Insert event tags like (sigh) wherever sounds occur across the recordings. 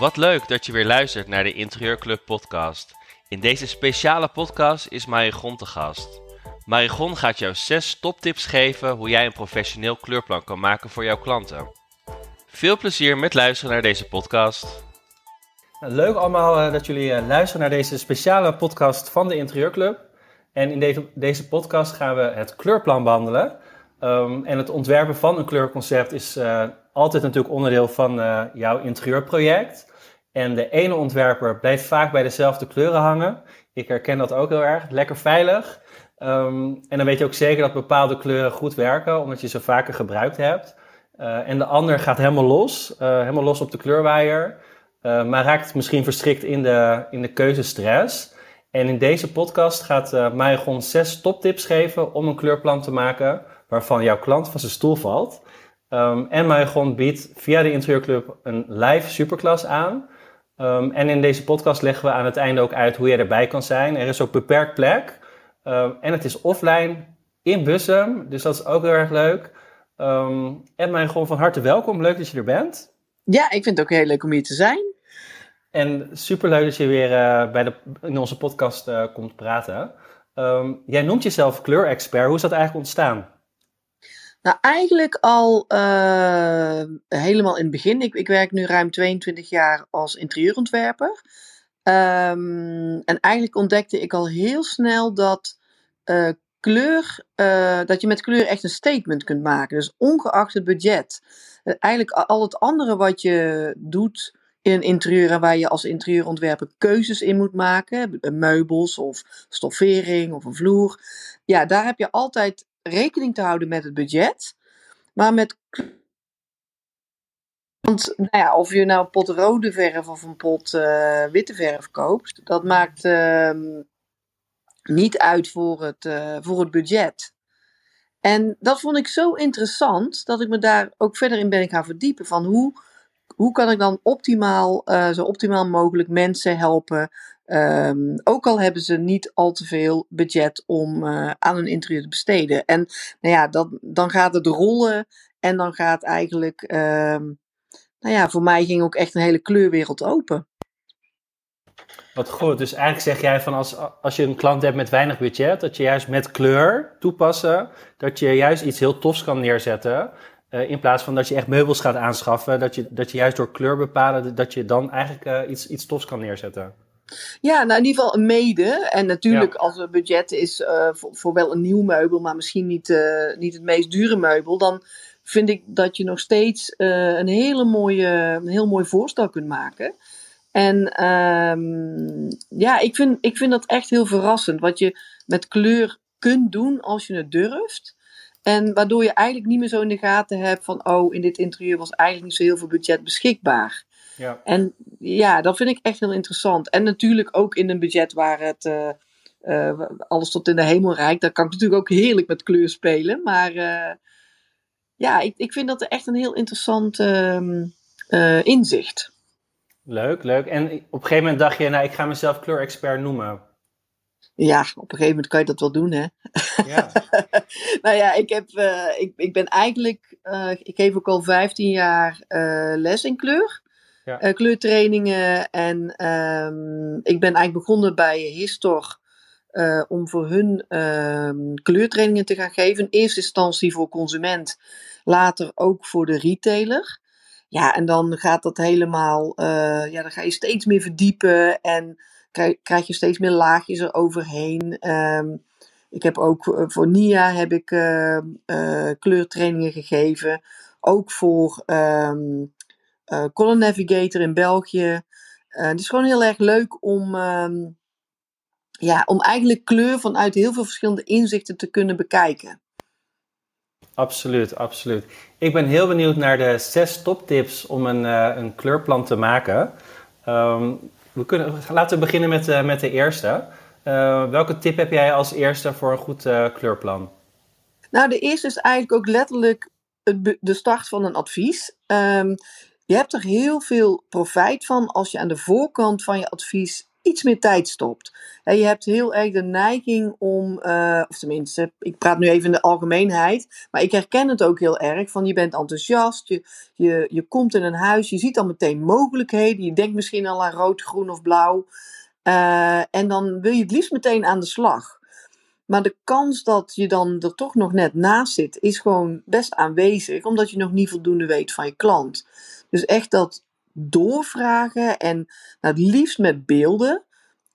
Wat leuk dat je weer luistert naar de Interieurclub podcast. In deze speciale podcast is Marigon te gast. Marigon gaat jou zes toptips geven hoe jij een professioneel kleurplan kan maken voor jouw klanten. Veel plezier met luisteren naar deze podcast. Nou, leuk allemaal eh, dat jullie eh, luisteren naar deze speciale podcast van de Interieurclub. En in deze, podcast gaan we het kleurplan behandelen. Um, en het ontwerpen van een kleurconcept is uh, altijd natuurlijk onderdeel van jouw interieurproject. En de ene ontwerper blijft vaak bij dezelfde kleuren hangen. Ik herken dat ook heel erg. Lekker veilig. Um, en dan weet je ook zeker dat bepaalde kleuren goed werken, omdat je ze vaker gebruikt hebt. Uh, en de ander gaat helemaal los, helemaal los op de kleurwaaier. maar raakt misschien verstrikt in de, in de keuzestress. En in deze podcast gaat uh, zes toptips geven om een kleurplan te maken waarvan jouw klant van zijn stoel valt. Um, en Marigon biedt via de Interieurclub een live superklas aan. Um, en in deze podcast leggen we aan het einde ook uit hoe je erbij kan zijn. Er is ook beperkt plek. Um, en het is offline in Bussum, dus dat is ook heel erg leuk. en Marigon, van harte welkom. Leuk dat je er bent. Ja, ik vind het ook heel leuk om hier te zijn. En superleuk dat je weer uh, bij de, in onze podcast uh, komt praten. Um, jij noemt jezelf kleurexpert. Hoe is dat eigenlijk ontstaan? Nou, eigenlijk al uh, helemaal in het begin. Ik, ik, werk nu ruim 22 jaar als interieurontwerper. Um, en eigenlijk ontdekte ik al heel snel dat kleur, dat je met kleur echt een statement kunt maken. Dus ongeacht het budget. eigenlijk al het andere wat je doet in een interieur waar je als interieurontwerper keuzes in moet maken. Meubels of stoffering of een vloer. Ja, daar heb je altijd rekening te houden met het budget. Maar met. Want nou ja, of je nou een pot rode verf of een pot uh, witte verf koopt, dat maakt uh, niet uit voor het, uh, voor het budget. En dat vond ik zo interessant dat ik me daar ook verder in ben gaan verdiepen. Van hoe hoe kan ik dan optimaal, uh, zo optimaal mogelijk mensen helpen? Um, ook al hebben ze niet al te veel budget om uh, aan een interieur te besteden. En nou ja, dat, dan gaat het rollen en dan gaat eigenlijk, um, nou ja, voor mij ging ook echt een hele kleurwereld open. Wat goed, dus eigenlijk zeg jij van als, als je een klant hebt met weinig budget, dat je juist met kleur toepassen, dat je juist iets heel tofs kan neerzetten. Uh, in plaats van dat je echt meubels gaat aanschaffen, dat je, dat je juist door kleur bepalen, dat je dan eigenlijk uh, iets, iets tofs kan neerzetten. Ja, nou in ieder geval een mede. En natuurlijk ja. als het budget is uh, voor, voor, wel een nieuw meubel, maar misschien niet, niet het meest dure meubel, dan vind ik dat je nog steeds een, hele mooie, een heel mooi voorstel kunt maken. En um, ja, ik vind, ik vind dat echt heel verrassend. Wat je met kleur kunt doen als je het durft. En waardoor je eigenlijk niet meer zo in de gaten hebt van, oh, in dit interieur was eigenlijk niet zo heel veel budget beschikbaar. Ja. En ja, dat vind ik echt heel interessant. En natuurlijk ook in een budget waar het uh, uh, alles tot in de hemel reikt. Daar kan ik natuurlijk ook heerlijk met kleur spelen. Maar uh, ja, ik, ik vind dat echt een heel interessant ehm, inzicht. Leuk, leuk. En op een gegeven moment dacht je, nou, ik ga mezelf kleurexpert noemen. Ja, op een gegeven moment kan je dat wel doen, hè? Ja. (laughs) nou ja, ik, heb, uh, ik, ik ben eigenlijk, uh, ik geef ook al 15 jaar uh, les in kleur. Ja. kleurtrainingen. En um, ik ben eigenlijk begonnen bij Histor om voor hun um, kleurtrainingen te gaan geven. In eerste instantie voor consument, later ook voor de retailer. Ja, en dan gaat dat helemaal, ja, dan ga je steeds meer verdiepen en krijg, je steeds meer laagjes eroverheen. Um, ik heb ook eh, voor NIA heb ik kleurtrainingen gegeven. Ook voor uh, Color Navigator in België. het is gewoon heel erg leuk om, um, ja, om eigenlijk kleur vanuit heel veel verschillende inzichten te kunnen bekijken. Absoluut, absoluut. Ik ben heel benieuwd naar de zes toptips om een, een kleurplan te maken. Um, we kunnen, laten we beginnen met, uh, met de eerste. Uh, welke tip heb jij als eerste voor een goed kleurplan? Nou, de eerste is eigenlijk ook letterlijk de start van een advies. Um, je hebt er heel veel profijt van als je aan de voorkant van je advies iets meer tijd stopt. En je hebt heel erg de neiging om, uh, of tenminste, ik praat nu even in de algemeenheid, maar ik herken het ook heel erg van je bent enthousiast, je, je, je komt in een huis, je ziet al meteen mogelijkheden, je denkt misschien al aan rood, groen of blauw. Uh, en dan wil je het liefst meteen aan de slag. Maar de kans dat je dan er toch nog net naast zit, is gewoon best aanwezig, omdat je nog niet voldoende weet van je klant. Dus echt dat doorvragen en nou, het liefst met beelden,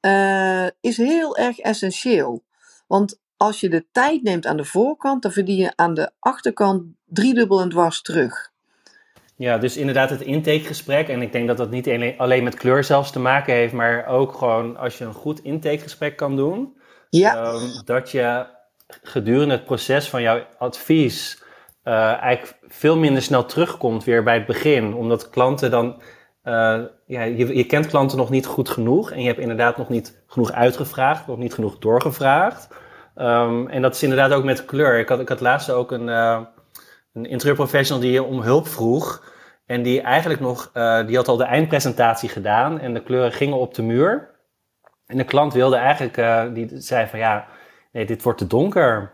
uh, is heel erg essentieel. Want als je de tijd neemt aan de voorkant, dan verdien je aan de achterkant driedubbel en dwars terug. Ja, dus inderdaad het intakegesprek. En ik denk dat dat niet alleen met kleur zelfs te maken heeft, maar ook gewoon als je een goed intakegesprek kan doen. Ja. Um, dat je gedurende het proces van jouw advies uh, eigenlijk veel minder snel terugkomt weer bij het begin. Omdat klanten dan. Uh, ja, je, je kent klanten nog niet goed genoeg. En je hebt inderdaad nog niet genoeg uitgevraagd, nog niet genoeg doorgevraagd. Um, en dat is inderdaad ook met kleur. Ik had, ik had laatst ook een, uh, een interieurprofessional die je om hulp vroeg. En die eigenlijk nog, die had al de eindpresentatie gedaan. En de kleuren gingen op de muur. En de klant wilde eigenlijk, die zei van ja, nee, dit wordt te donker.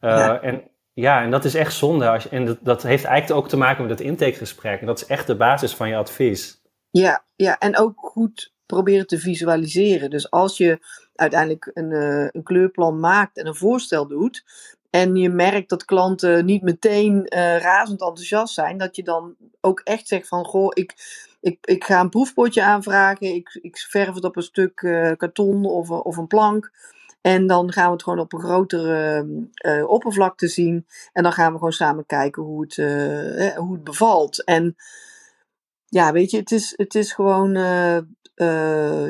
Ja. En ja, en dat is echt zonde. Als je, en dat, dat heeft eigenlijk ook te maken met het intakegesprek. En dat is echt de basis van je advies. Ja, ja, en ook goed proberen te visualiseren. Dus als je uiteindelijk een, uh, een kleurplan maakt en een voorstel doet. En je merkt dat klanten niet meteen uh, razend enthousiast zijn. Dat je dan ook echt zegt van goh, ik, ik, ik ga een proefpotje aanvragen. Ik, ik verf het op een stuk uh, karton of, of een plank. En dan gaan we het gewoon op een grotere uh, oppervlakte zien. En dan gaan we gewoon samen kijken hoe het, uh, hoe het bevalt. En ja, weet je, het is, het is gewoon. Uh,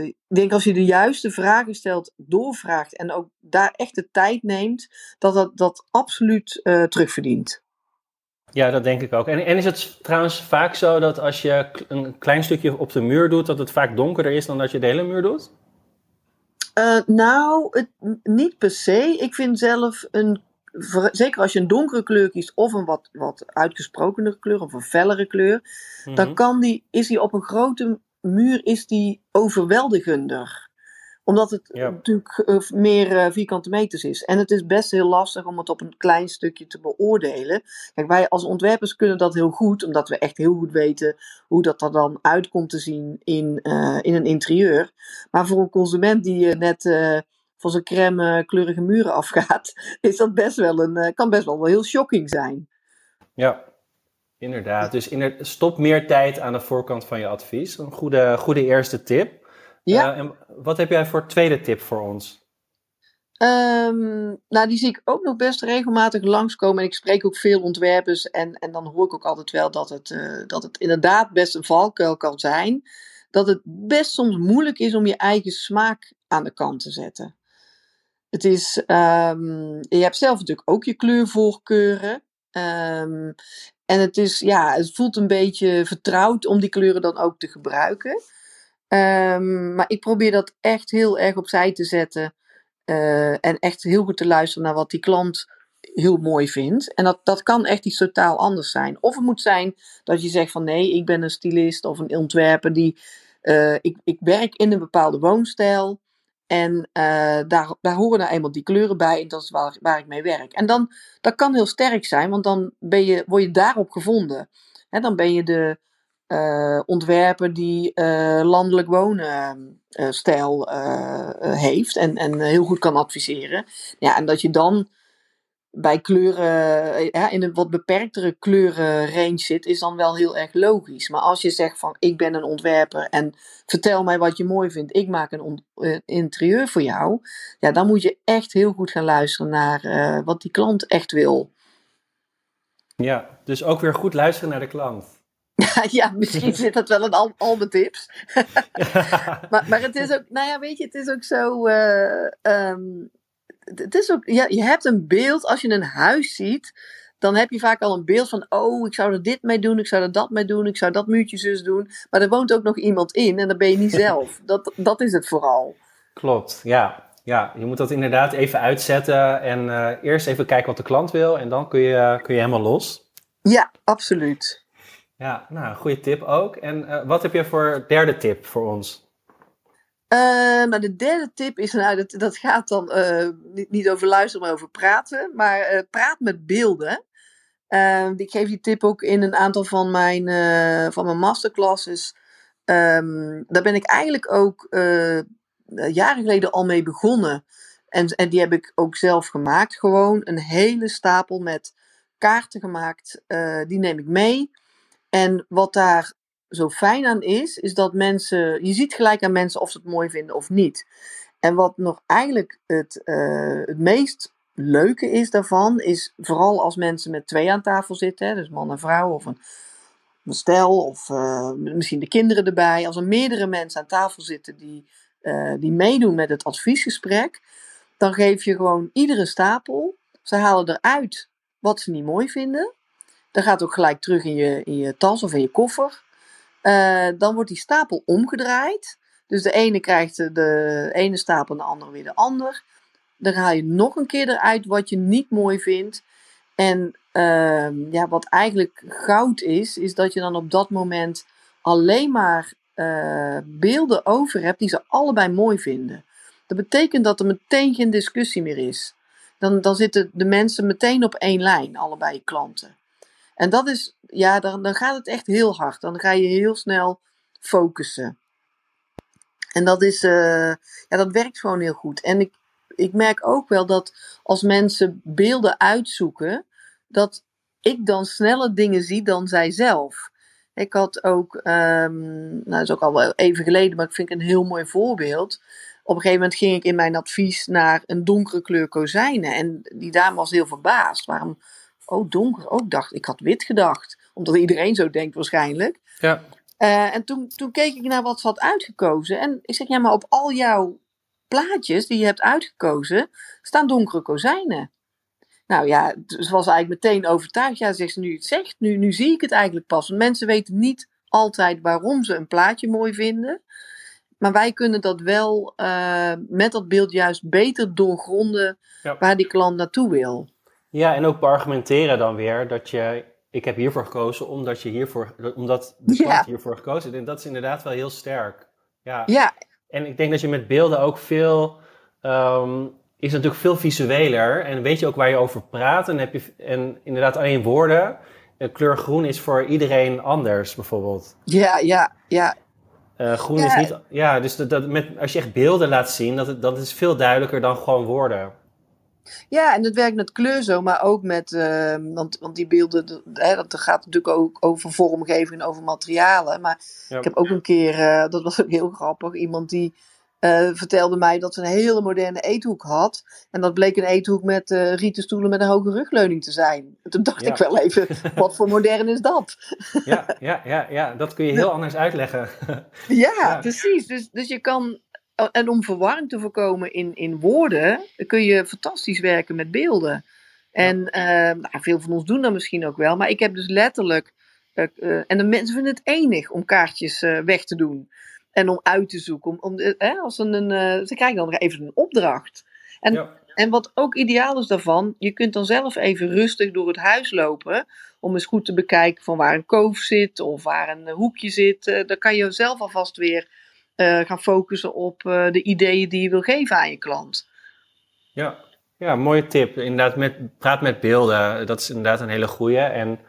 ik denk als je de juiste vragen stelt, doorvraagt en ook daar echt de tijd neemt, dat dat, dat absoluut terugverdient. Ja, dat denk ik ook. En, en is het trouwens vaak zo dat als je een klein stukje op de muur doet, dat het vaak donkerder is dan dat je de hele muur doet? Uh, nou, het, niet per se. Ik vind zelf een. Zeker als je een donkere kleur kiest of een wat, wat uitgesprokenere kleur of een fellere kleur, dan mhm. kan die, is die op een grote muur is die overweldigender omdat het natuurlijk eh, meer uh, vierkante meters is. En het is best heel lastig om het op een klein stukje te beoordelen. Kijk, wij als ontwerpers kunnen dat heel goed, omdat we echt heel goed weten hoe dat er dan uitkomt te zien in, uh, in een interieur. Maar voor een consument die net van zijn crème kleurige muren afgaat, (laughs) is dat best wel een, kan best wel, heel shocking zijn. Ja, inderdaad. Dus stop meer tijd aan de voorkant van je advies. Een goede, goede eerste tip. Ja. Uh, en wat heb jij voor tweede tip voor ons? Um, nou, die zie ik ook nog best regelmatig langskomen. En ik spreek ook veel ontwerpers. En, en dan hoor ik ook altijd wel dat het, uh, dat het inderdaad best een valkuil kan zijn. Dat het best soms moeilijk is om je eigen smaak aan de kant te zetten. Het is, um, je hebt zelf natuurlijk ook je kleurvoorkeuren. Um, en het is, ja, het voelt een beetje vertrouwd om die kleuren dan ook te gebruiken. Um, maar ik probeer dat echt heel erg opzij te zetten. Uh, en echt heel goed te luisteren naar wat die klant heel mooi vindt. En dat, dat kan echt iets totaal anders zijn. Of het moet zijn dat je zegt van nee, ik ben een stylist of een ontwerper die. Uh, ik, ik werk in een bepaalde woonstijl. En uh, daar, daar horen nou eenmaal die kleuren bij. En dat is waar, waar ik mee werk. En dan, dat kan heel sterk zijn, want dan ben je, word je daarop gevonden. He, dan ben je de, ontwerper die uh, landelijk wonen uh, stijl heeft en, en heel goed kan adviseren. Ja, en dat je dan bij kleuren, in een wat beperktere kleurenrange zit, is dan wel heel erg logisch. Maar als je zegt van ik ben een ontwerper en vertel mij wat je mooi vindt, ik maak een interieur voor jou, ja, dan moet je echt heel goed gaan luisteren naar wat die klant echt wil. Ja, dus ook weer goed luisteren naar de klant. (laughs) ja, misschien zit dat wel in al, al mijn tips. (laughs) maar, maar het is ook, nou ja, weet je, het is ook zo. Uh, um, het is ook, ja, je hebt een beeld, als je een huis ziet, dan heb je vaak al een beeld van, oh, ik zou er dit mee doen, ik zou er dat mee doen, ik zou dat muurtje zus doen. Maar er woont ook nog iemand in en dan ben je niet (laughs) zelf. Dat, dat is het vooral. Klopt, ja. Ja, je moet dat inderdaad even uitzetten en uh, eerst even kijken wat de klant wil en dan kun je, kun je helemaal los. Ja, absoluut. Ja, nou, goede tip ook. En uh, wat heb je voor derde tip voor ons? nou, de derde tip is, nou, dat, dat gaat dan niet, niet over luisteren, maar over praten. Maar praat met beelden. Ehm, ik geef die tip ook in een aantal van mijn, van mijn masterclasses. Um, daar ben ik eigenlijk ook jaren geleden al mee begonnen. En, en die heb ik ook zelf gemaakt. Gewoon een hele stapel met kaarten gemaakt. Die neem ik mee. En wat daar zo fijn aan is, is dat mensen. Je ziet gelijk aan mensen of ze het mooi vinden of niet. En wat nog eigenlijk het, uh, het meest leuke is daarvan, is vooral als mensen met twee aan tafel zitten, dus man en vrouw of een, stel of uh, misschien de kinderen erbij. Als er meerdere mensen aan tafel zitten die, uh, die meedoen met het adviesgesprek, dan geef je gewoon iedere stapel. Ze halen eruit wat ze niet mooi vinden. Dat gaat ook gelijk terug in je, in je tas of in je koffer. Uh, dan wordt die stapel omgedraaid. Dus de ene krijgt de ene stapel en de andere weer de ander. Dan haal je nog een keer eruit wat je niet mooi vindt. En uh, ja, wat eigenlijk goud is, is dat je dan op dat moment alleen maar uh, beelden over hebt die ze allebei mooi vinden. Dat betekent dat er meteen geen discussie meer is. Dan, dan zitten de mensen meteen op één lijn, allebei klanten. En dat is, ja, dan, dan gaat het echt heel hard. Dan ga je heel snel focussen. En dat is, uh, ja, dat werkt gewoon heel goed. En ik, ik merk ook wel dat als mensen beelden uitzoeken, dat ik dan sneller dingen zie dan zij zelf. Ik had ook, um, nou dat is ook al wel even geleden, maar ik vind het een heel mooi voorbeeld. Op een gegeven moment ging ik in mijn advies naar een donkere kleur kozijnen. En die dame was heel verbaasd. Waarom, oh donker, ook oh, dacht, ik had wit gedacht. Omdat iedereen zo denkt waarschijnlijk. Ja. Uh, en toen, toen keek ik naar wat ze had uitgekozen. En ik zeg, ja, maar op al jouw plaatjes die je hebt uitgekozen, staan donkere kozijnen. Nou ja, ze was eigenlijk meteen overtuigd. Ja, zegt ze nu het zegt, nu, nu zie ik het eigenlijk pas. Want mensen weten niet altijd waarom ze een plaatje mooi vinden. Maar wij kunnen dat wel uh, met dat beeld juist beter doorgronden ja. waar die klant naartoe wil. Ja, en ook beargumenteren dan weer dat je, ik heb hiervoor gekozen omdat, je hiervoor, omdat de klant ja. hiervoor gekozen. En dat is inderdaad wel heel sterk. Ja. ja. En ik denk dat je met beelden ook veel, um, is natuurlijk veel visueler. En weet je ook waar je over praat. En, heb je, en inderdaad alleen woorden. En kleur groen is voor iedereen anders bijvoorbeeld. Ja, ja, ja. Uh, groen is niet. Ja, dus dat, dat, met, als je echt beelden laat zien, dat, dat is veel duidelijker dan gewoon woorden. Ja, en dat werkt met kleur zo, maar ook met. Uh, want, want die beelden, hè, dat gaat natuurlijk ook over vormgeving en over materialen. Maar ik heb ook een keer, uh, dat was ook heel grappig, iemand die uh, vertelde mij dat ze een hele moderne eethoek had. En dat bleek een eethoek met uh, rieten stoelen met een hoge rugleuning te zijn. En toen dacht ik wel even, (laughs) wat voor modern is dat? ja, ja, ja, ja, dat kun je heel (laughs) anders uitleggen. ja, ja, precies. Dus, dus je kan, en om verwarring te voorkomen in, in woorden, kun je fantastisch werken met beelden. En uh, nou, veel van ons doen dat misschien ook wel. Maar ik heb dus letterlijk, en de mensen vinden het enig om kaartjes weg te doen. En om uit te zoeken. Om, om, als een, een, ze krijgen dan nog even een opdracht. En, en wat ook ideaal is daarvan, je kunt dan zelf even rustig door het huis lopen. Om eens goed te bekijken van waar een koof zit of waar een hoekje zit. Dan kan je zelf alvast weer uh, gaan focussen op de ideeën die je wil geven aan je klant. Ja, ja mooie tip. Inderdaad, met, praat met beelden. Dat is inderdaad een hele goede. En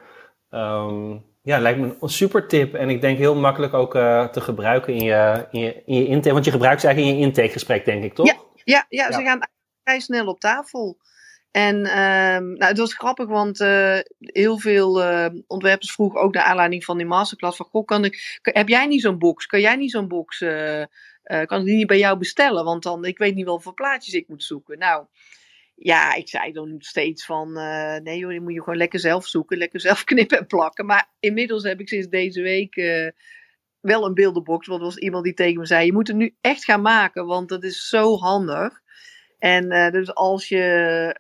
um, ja, lijkt me een super tip. En ik denk heel makkelijk ook uh, te gebruiken in je, in je, in je intake. Want je gebruikt ze eigenlijk in je intakegesprek, denk ik, toch? Ja, ja, ja, ze gaan vrij snel op tafel. En uh, nou, het was grappig, want uh, heel veel uh, ontwerpers vroegen ook naar aanleiding van die masterclass van, goh, kan ik, heb jij niet zo'n box? Kan jij niet zo'n box? kan ik die niet bij jou bestellen? Want dan, ik weet niet wel voor plaatjes ik moet zoeken. Nou, ja, ik zei dan steeds van, nee joh, die moet je gewoon lekker zelf zoeken, lekker zelf (laughs) knippen en plakken. Maar inmiddels heb ik sinds deze week wel een beeldenbox, want er was iemand die tegen me zei, je moet het nu echt gaan maken, want dat is zo handig. En uh, dus als je,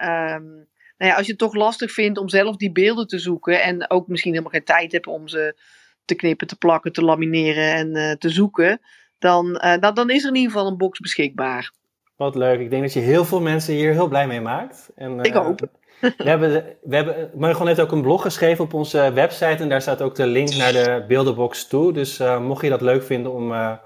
um, nou ja, als je het toch lastig vindt om zelf die beelden te zoeken en ook misschien helemaal geen tijd hebt om ze te knippen, te plakken, te lamineren en te zoeken, dan, dan, dan is er in ieder geval een box beschikbaar. Wat leuk. Ik denk dat je heel veel mensen hier heel blij mee maakt. En, ik hoop. We hebben, we hebben, Margon heeft ook een blog geschreven op onze website. En daar staat ook de link naar de beeldenbox toe. Dus mocht je dat leuk vinden om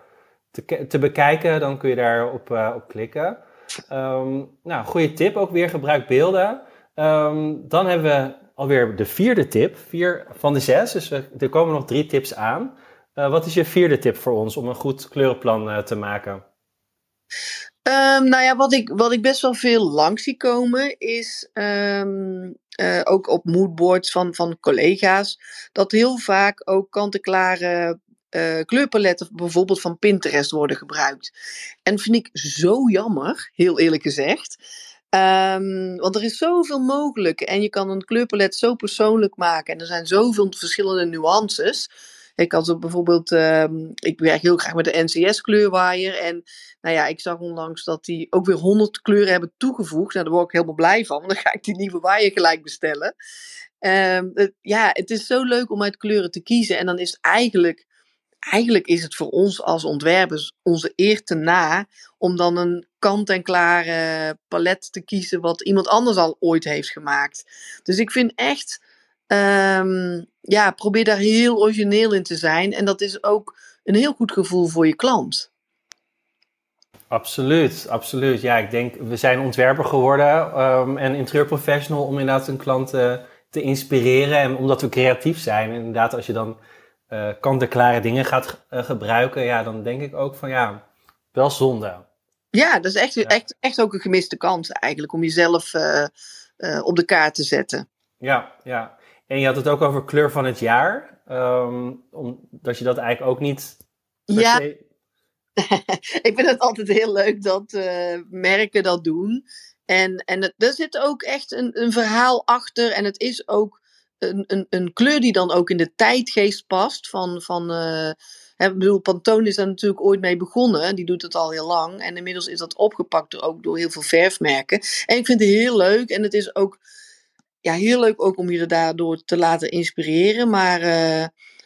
te, te bekijken, dan kun je daar op, op klikken. Ehm, nou, goede tip ook weer, gebruik beelden. Ehm, dan hebben we alweer de vierde tip, vier van de zes. Dus er komen nog drie tips aan. wat is je vierde tip voor ons om een goed kleurenplan te maken? Um, nou ja, wat ik, wat ik best wel veel langs zie komen is uh, ook op moodboards van, van collega's, dat heel vaak ook kant-en-klare uh, kleurpaletten bijvoorbeeld van Pinterest worden gebruikt. En vind ik zo jammer, heel eerlijk gezegd. Um, want er is zoveel mogelijk en je kan een kleurpalet zo persoonlijk maken en er zijn zoveel verschillende nuances. Ik had bijvoorbeeld, um, ik werk heel graag met de NCS kleurwaaier. En nou ja, ik zag onlangs dat die ook weer 100 kleuren hebben toegevoegd. Nou, daar word ik helemaal blij van, want dan ga ik die nieuwe waaier gelijk bestellen. Het, ja, het is zo leuk om uit kleuren te kiezen. En dan is het eigenlijk, eigenlijk is het voor ons als ontwerpers onze eer te na om dan een kant-en-klare palet te kiezen wat iemand anders al ooit heeft gemaakt. Dus ik vind echt Um, ja, probeer daar heel origineel in te zijn. En dat is ook een heel goed gevoel voor je klant. Absoluut, absoluut. Ja, ik denk, we zijn ontwerper geworden um, en interieurprofessional om inderdaad een klant uh, te inspireren. En omdat we creatief zijn, inderdaad, als je dan uh, kant-en-klare dingen gaat uh, gebruiken, ja, dan denk ik ook van ja, wel zonde. Ja, dat is echt, ja. echt, echt ook een gemiste kans eigenlijk om jezelf op de kaart te zetten. Ja, ja. En je had het ook over kleur van het jaar. Um, omdat je dat eigenlijk ook niet. Ja. (laughs) ik vind het altijd heel leuk dat uh, merken dat doen. En, en het, er zit ook echt een, een verhaal achter. En het is ook een, een, een kleur die dan ook in de tijdgeest past. Van, van, uh, hè, ik bedoel, Pantone is daar natuurlijk ooit mee begonnen. Die doet het al heel lang. En inmiddels is dat opgepakt door, ook door heel veel verfmerken. En ik vind het heel leuk. En het is ook ja, heel leuk ook om je er daardoor te laten inspireren. Maar uh,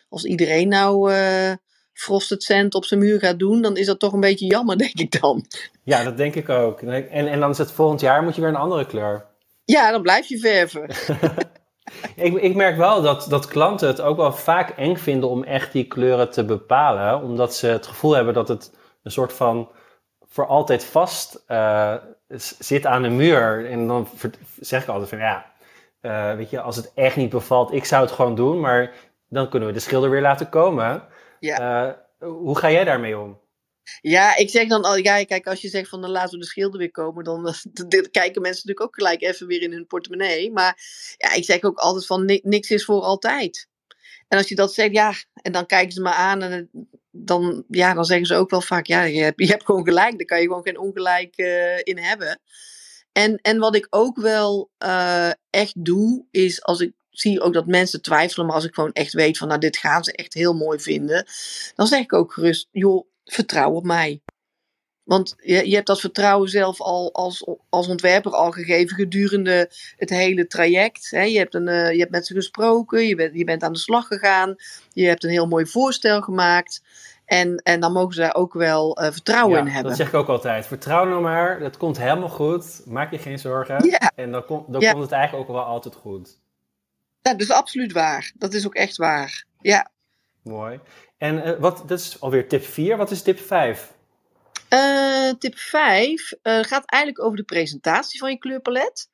als iedereen nou uh, Frosted Sand op zijn muur gaat doen, dan is dat toch een beetje jammer, (laughs) denk ik dan. Ja, dat denk ik ook. En, en dan is het volgend jaar moet je weer een andere kleur. Ja, dan blijf je verven. (laughs) ik, ik merk wel dat, dat klanten het ook wel vaak eng vinden om echt die kleuren te bepalen. Omdat ze het gevoel hebben dat het een soort van voor altijd vast uh, zit aan de muur. En dan zeg ik altijd van ja, uh, weet je, als het echt niet bevalt, ik zou het gewoon doen, maar dan kunnen we de schilder weer laten komen. Ja. Uh, hoe ga jij daarmee om? Ja, ik zeg dan al, ja, kijk, als je zegt van dan laten we de schilder weer komen, dan, (laughs) kijken mensen natuurlijk ook gelijk even weer in hun portemonnee. Maar ja, ik zeg ook altijd van niks is voor altijd. En als je dat zegt, ja, en dan kijken ze me aan en dan, ja, dan zeggen ze ook wel vaak, ja, je hebt, je hebt gewoon gelijk, daar kan je gewoon geen ongelijk uh, in hebben. En, en wat ik ook wel uh, echt doe, is als ik zie ook dat mensen twijfelen, maar als ik gewoon echt weet van, nou, dit gaan ze echt heel mooi vinden, dan zeg ik ook gerust, joh, vertrouw op mij. Want je, je hebt dat vertrouwen zelf al als, als ontwerper al gegeven gedurende het hele traject. Hè. Je, hebt een, uh, je hebt met ze gesproken, je bent, je bent aan de slag gegaan, je hebt een heel mooi voorstel gemaakt. En, en dan mogen ze daar ook wel uh, vertrouwen ja, in hebben. Dat zeg ik ook altijd. Vertrouw nou maar, dat komt helemaal goed. Maak je geen zorgen. Ja. En dan, kom, dan komt het eigenlijk ook wel altijd goed. Ja, dat is absoluut waar. Dat is ook echt waar. Ja. Mooi. En uh, wat, dat is alweer tip 4. Wat is tip 5? Uh, eh, tip 5 gaat eigenlijk over de presentatie van je kleurpalet.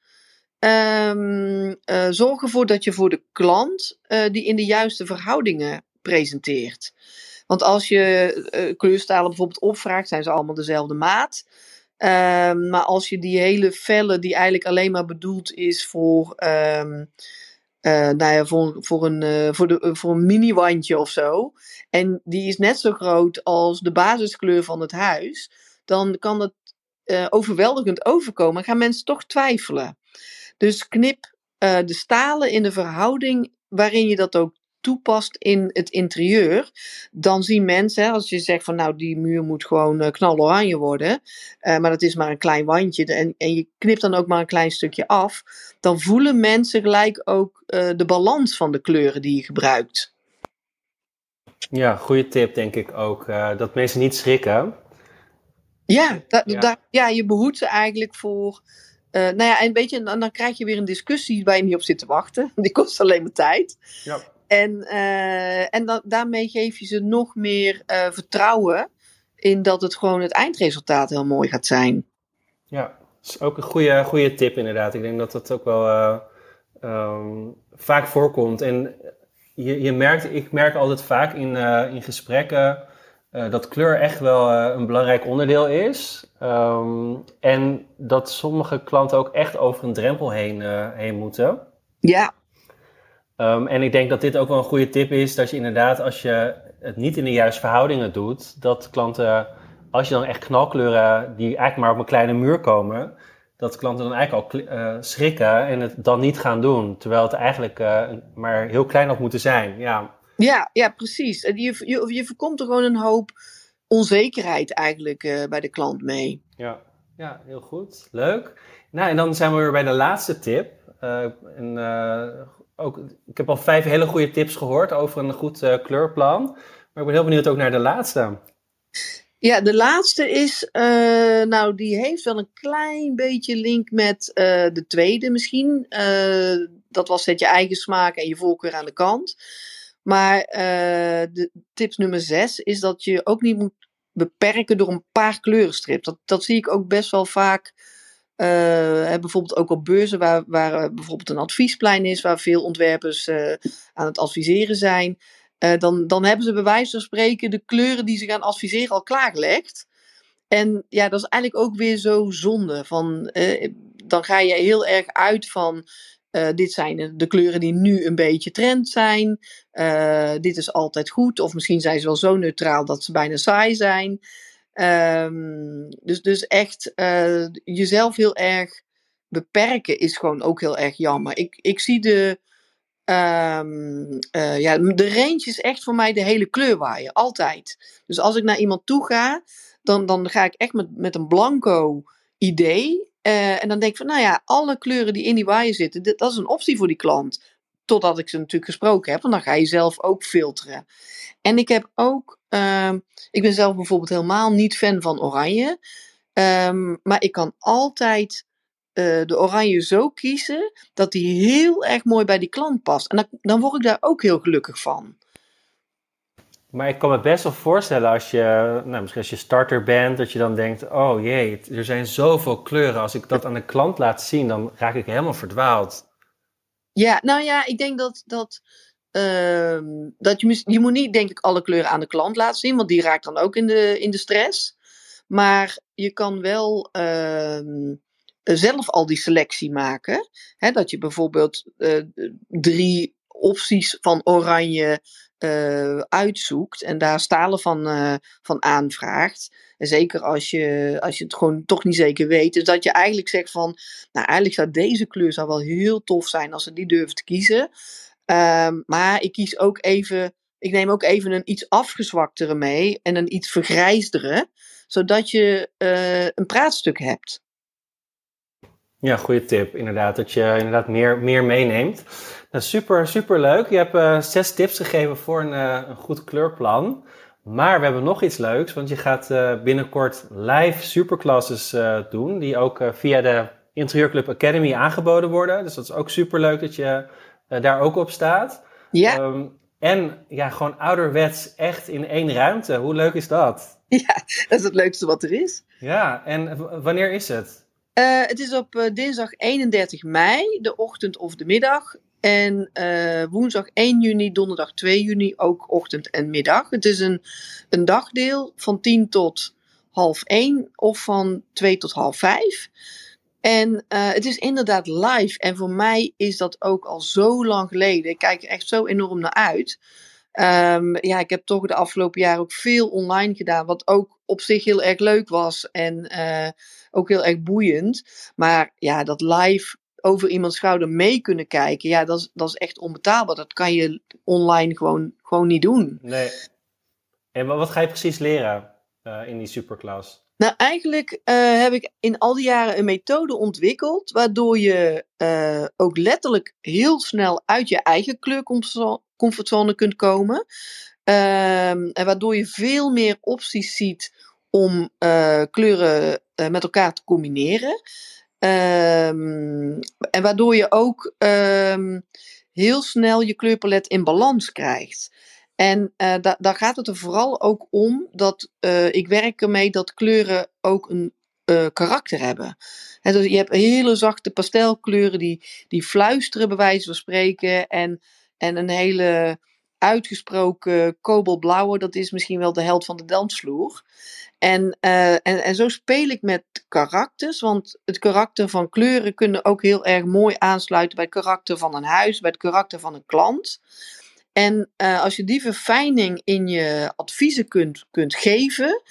Um, zorg ervoor dat je voor de klant die in de juiste verhoudingen presenteert. Want als je kleurstalen bijvoorbeeld opvraagt, zijn ze allemaal dezelfde maat. Um, maar als je die hele vellen, die eigenlijk alleen maar bedoeld is voor, uh, nou ja, voor, voor een, uh, voor de, voor een mini-wandje of zo. En die is net zo groot als de basiskleur van het huis. Dan kan het overweldigend overkomen. gaan mensen toch twijfelen. Dus knip de stalen in de verhouding waarin je dat ook toepast in het interieur, dan zien mensen, als je zegt van nou die muur moet gewoon uh, knaloranje worden, uh, maar dat is maar een klein wandje en, en je knipt dan ook maar een klein stukje af, dan voelen mensen gelijk ook uh, de balans van de kleuren die je gebruikt. Ja, goede tip denk ik ook. dat mensen niet schrikken. Ja, da, ja. Da, ja, je behoedt ze eigenlijk voor. Uh, nou ja, en weet je, dan, dan, krijg je weer een discussie waar je niet op zit te wachten. (laughs) Die kost alleen maar tijd. Ja. En, uh, en daarmee geef je ze nog meer uh, vertrouwen in dat het gewoon het eindresultaat heel mooi gaat zijn. Ja, dat is ook een goede, goede tip inderdaad. Ik denk dat dat ook wel uh, um, vaak voorkomt. En je, je merkt, ik merk altijd vaak in, in gesprekken dat kleur echt wel een belangrijk onderdeel is. Um, en dat sommige klanten ook echt over een drempel heen, heen moeten. Ja. Um, en ik denk dat dit ook wel een goede tip is, dat je inderdaad als je het niet in de juiste verhoudingen doet, dat klanten, als je dan echt knalkleuren die eigenlijk maar op een kleine muur komen, dat klanten dan eigenlijk al uh, schrikken en het dan niet gaan doen. Terwijl het eigenlijk uh, maar heel klein had moeten zijn. Ja, ja, ja precies. Je, je, je voorkomt er gewoon een hoop onzekerheid eigenlijk uh, bij de klant mee. Ja. ja, heel goed. Leuk. Nou, en dan zijn we weer bij de laatste tip. en, ook, ik heb al vijf hele goede tips gehoord over een goed kleurplan. Maar ik ben heel benieuwd ook naar de laatste. Ja, de laatste is, uh, nou, die heeft wel een klein beetje link met uh, de tweede misschien. Dat was zet je eigen smaak en je voorkeur aan de kant. Maar de tips nummer zes is dat je ook niet moet beperken door een paar kleurenstrips. Dat, dat zie ik ook best wel vaak. Bijvoorbeeld ook op beurzen waar, waar bijvoorbeeld een adviesplein is, waar veel ontwerpers aan het adviseren zijn. Dan, dan hebben ze bij wijze van spreken de kleuren die ze gaan adviseren al klaargelegd. En ja, dat is eigenlijk ook weer zo zonde. Van, dan ga je heel erg uit van. Dit zijn de kleuren die nu een beetje trend zijn. dit is altijd goed. Of misschien zijn ze wel zo neutraal dat ze bijna saai zijn. Um, dus, dus echt jezelf heel erg beperken is gewoon ook heel erg jammer. Ik, ik zie de, Um, ja, de range is echt voor mij de hele kleurwaaier, altijd. Dus als ik naar iemand toe ga, dan, dan ga ik echt met, met een blanco idee. Uh, en dan denk ik van, nou ja, alle kleuren die in die waaier zitten, dat is een optie voor die klant. Totdat ik ze natuurlijk gesproken heb, want dan ga je zelf ook filteren. En ik heb ook, uh, ik ben zelf bijvoorbeeld helemaal niet fan van oranje. Um, maar ik kan altijd uh, de oranje zo kiezen dat die heel erg mooi bij die klant past. En dan, dan word ik daar ook heel gelukkig van. Maar ik kan me best wel voorstellen als je, nou, misschien als je starter bent, dat je dan denkt: oh jee, er zijn zoveel kleuren. Als ik dat aan de klant laat zien, dan raak ik helemaal verdwaald. Ja, nou ja, ik denk dat, dat, uh, dat je, je moet niet, denk ik, alle kleuren aan de klant laten zien, want die raakt dan ook in de, in de stress. Maar je kan wel. Uh, zelf al die selectie maken. Hè, dat je bijvoorbeeld uh, drie opties van oranje uh, uitzoekt en daar stalen van, uh, van aanvraagt. En zeker als je, als je het gewoon toch niet zeker weet. Dus dat je eigenlijk zegt van, nou eigenlijk zou deze kleur zou wel heel tof zijn als ze die durven te kiezen. Um, maar ik kies ook even, ik neem ook even een iets afgezwaktere mee en een iets vergrijsdere. Zodat je uh, een praatstuk hebt. Ja, goede tip. Inderdaad, dat je inderdaad meer, meer meeneemt. Nou, super, super leuk. Je hebt uh, zes tips gegeven voor een, uh, een, goed kleurplan. Maar we hebben nog iets leuks, want je gaat uh, binnenkort live superclasses doen, die ook via de Interieurclub Academy aangeboden worden. Dus dat is ook super leuk dat je daar ook op staat. Ja. Um, en ja, gewoon ouderwets echt in één ruimte. Hoe leuk is dat? Ja, dat is het leukste wat er is. Ja, en wanneer is het? Uh, het is op uh, dinsdag 31 mei, de ochtend of de middag. En uh, woensdag 1 juni, donderdag 2 juni, ook ochtend en middag. Het is een, een dagdeel van 10 tot half 1 of van 2 tot half 5. En het is inderdaad live. En voor mij is dat ook al zo lang geleden. Ik kijk er echt zo enorm naar uit. Um, ja, ik heb toch de afgelopen jaren ook veel online gedaan, wat ook op zich heel erg leuk was en uh, ook heel erg boeiend. Maar ja, dat live over iemands schouder mee kunnen kijken, ja, dat is, dat is echt onbetaalbaar. Dat kan je online gewoon, gewoon niet doen. Nee. En wat ga je precies leren uh, in die superklas? Nou, eigenlijk uh, heb ik in al die jaren een methode ontwikkeld, waardoor je uh, ook letterlijk heel snel uit je eigen kleurcomfortzone kunt komen. Um, en waardoor je veel meer opties ziet om uh, kleuren met elkaar te combineren. Um, en waardoor je ook um, heel snel je kleurpalet in balans krijgt. En da daar gaat het er vooral ook om dat ik werk ermee dat kleuren ook een karakter hebben. He, dus je hebt hele zachte pastelkleuren die, die fluisteren, bij wijze van spreken. En, en een hele uitgesproken kobaltblauwe, dat is misschien wel de held van de dansvloer. En, uh, en, en zo speel ik met karakters, want het karakter van kleuren kunnen ook heel erg mooi aansluiten bij het karakter van een huis, bij het karakter van een klant. En uh, als je die verfijning in je adviezen kunt, kunt geven,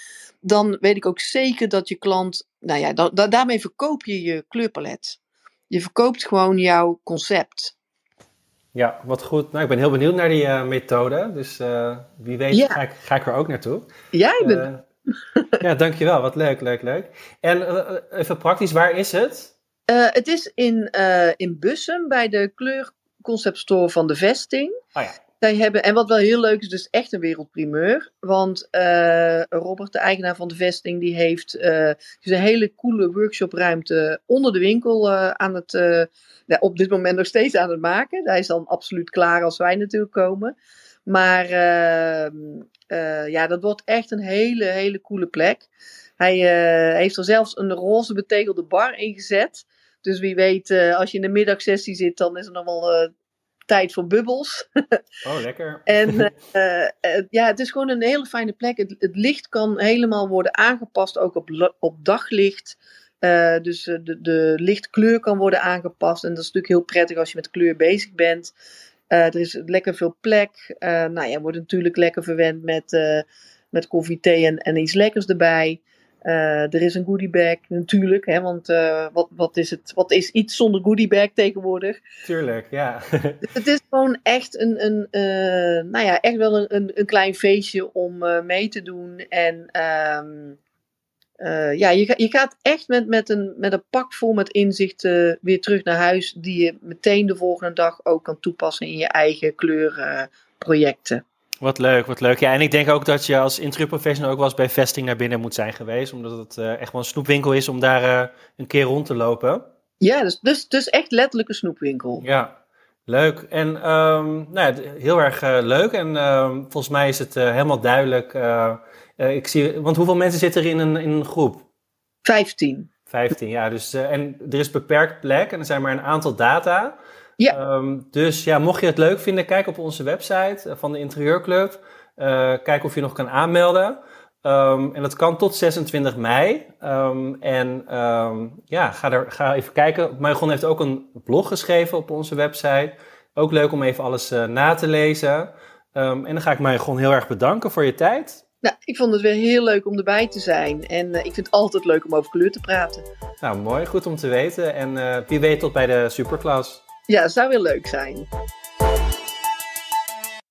dan weet ik ook zeker dat je klant, nou ja, da da daarmee verkoop je je kleurpalet. Je verkoopt gewoon jouw concept. Ja, wat goed. Nou, ik ben heel benieuwd naar die uh, methode. Dus uh, wie weet ja. ga, ik, ga ik er ook naartoe. Jij bent... (laughs) ja, dankjewel. Wat leuk, leuk, leuk. En even praktisch, waar is het? het is in, in Bussum bij de kleurconceptstore van de Vesting. Oh ja. Zij hebben, en wat wel heel leuk is, dus echt een wereldprimeur. Want uh, Robert, de eigenaar van de vesting, die heeft uh, dus een hele coole workshopruimte onder de winkel uh, aan het, ja, op dit moment nog steeds aan het maken. Hij is dan absoluut klaar als wij natuurlijk komen. Maar ehm, ja, dat wordt echt een hele, hele coole plek. Hij heeft er zelfs een roze betegelde bar in gezet. Dus wie weet, als je in de middagsessie zit, dan is er nog wel tijd voor bubbels. (laughs) Oh, lekker. en uh, (laughs) uh, ja, het is gewoon een hele fijne plek. Het, het licht kan helemaal worden aangepast, ook op, op daglicht. Uh, dus de, de lichtkleur kan worden aangepast. En dat is natuurlijk heel prettig als je met kleur bezig bent. er is lekker veel plek. nou ja, wordt natuurlijk lekker verwend met, met koffie, thee en, en iets lekkers erbij. Uh, er is een goodiebag natuurlijk, hè, want uh, wat, wat, is het, wat is iets zonder goodiebag tegenwoordig? Tuurlijk, ja. (laughs) het is gewoon echt, een, een, uh, nou ja, echt wel een, een klein feestje om mee te doen. En um, ja, je, je gaat echt met, met, een, met een pak vol met inzichten weer terug naar huis, die je meteen de volgende dag ook kan toepassen in je eigen kleurprojecten. Wat leuk, wat leuk. Ja, en ik denk ook dat je als interieurprofessional ook wel eens bij vesting naar binnen moet zijn geweest. Omdat het uh, echt wel een snoepwinkel is om daar uh, een keer rond te lopen. Ja, dus, dus, dus echt letterlijk een snoepwinkel. Ja, leuk. En um, nou ja, heel erg uh, leuk. En um, volgens mij is het helemaal duidelijk. ik zie, want hoeveel mensen zitten er in een, in een groep? Vijftien. Vijftien, ja. Dus, en er is beperkt plek en er zijn maar een aantal data. Ja. Um, dus ja, mocht je het leuk vinden, kijk op onze website van de Interieurclub. Uh, kijk of je nog kan aanmelden. Um, en dat kan tot 26 mei. Um, en ja, ga, er, ga even kijken. Marigon heeft ook een blog geschreven op onze website. Ook leuk om even alles uh, na te lezen. en dan ga ik Marigon heel erg bedanken voor je tijd. Nou, ik vond het weer heel leuk om erbij te zijn. En uh, ik vind het altijd leuk om over kleur te praten. Nou, mooi. Goed om te weten. En wie weet tot bij de superklas. Ja, zou wel leuk zijn.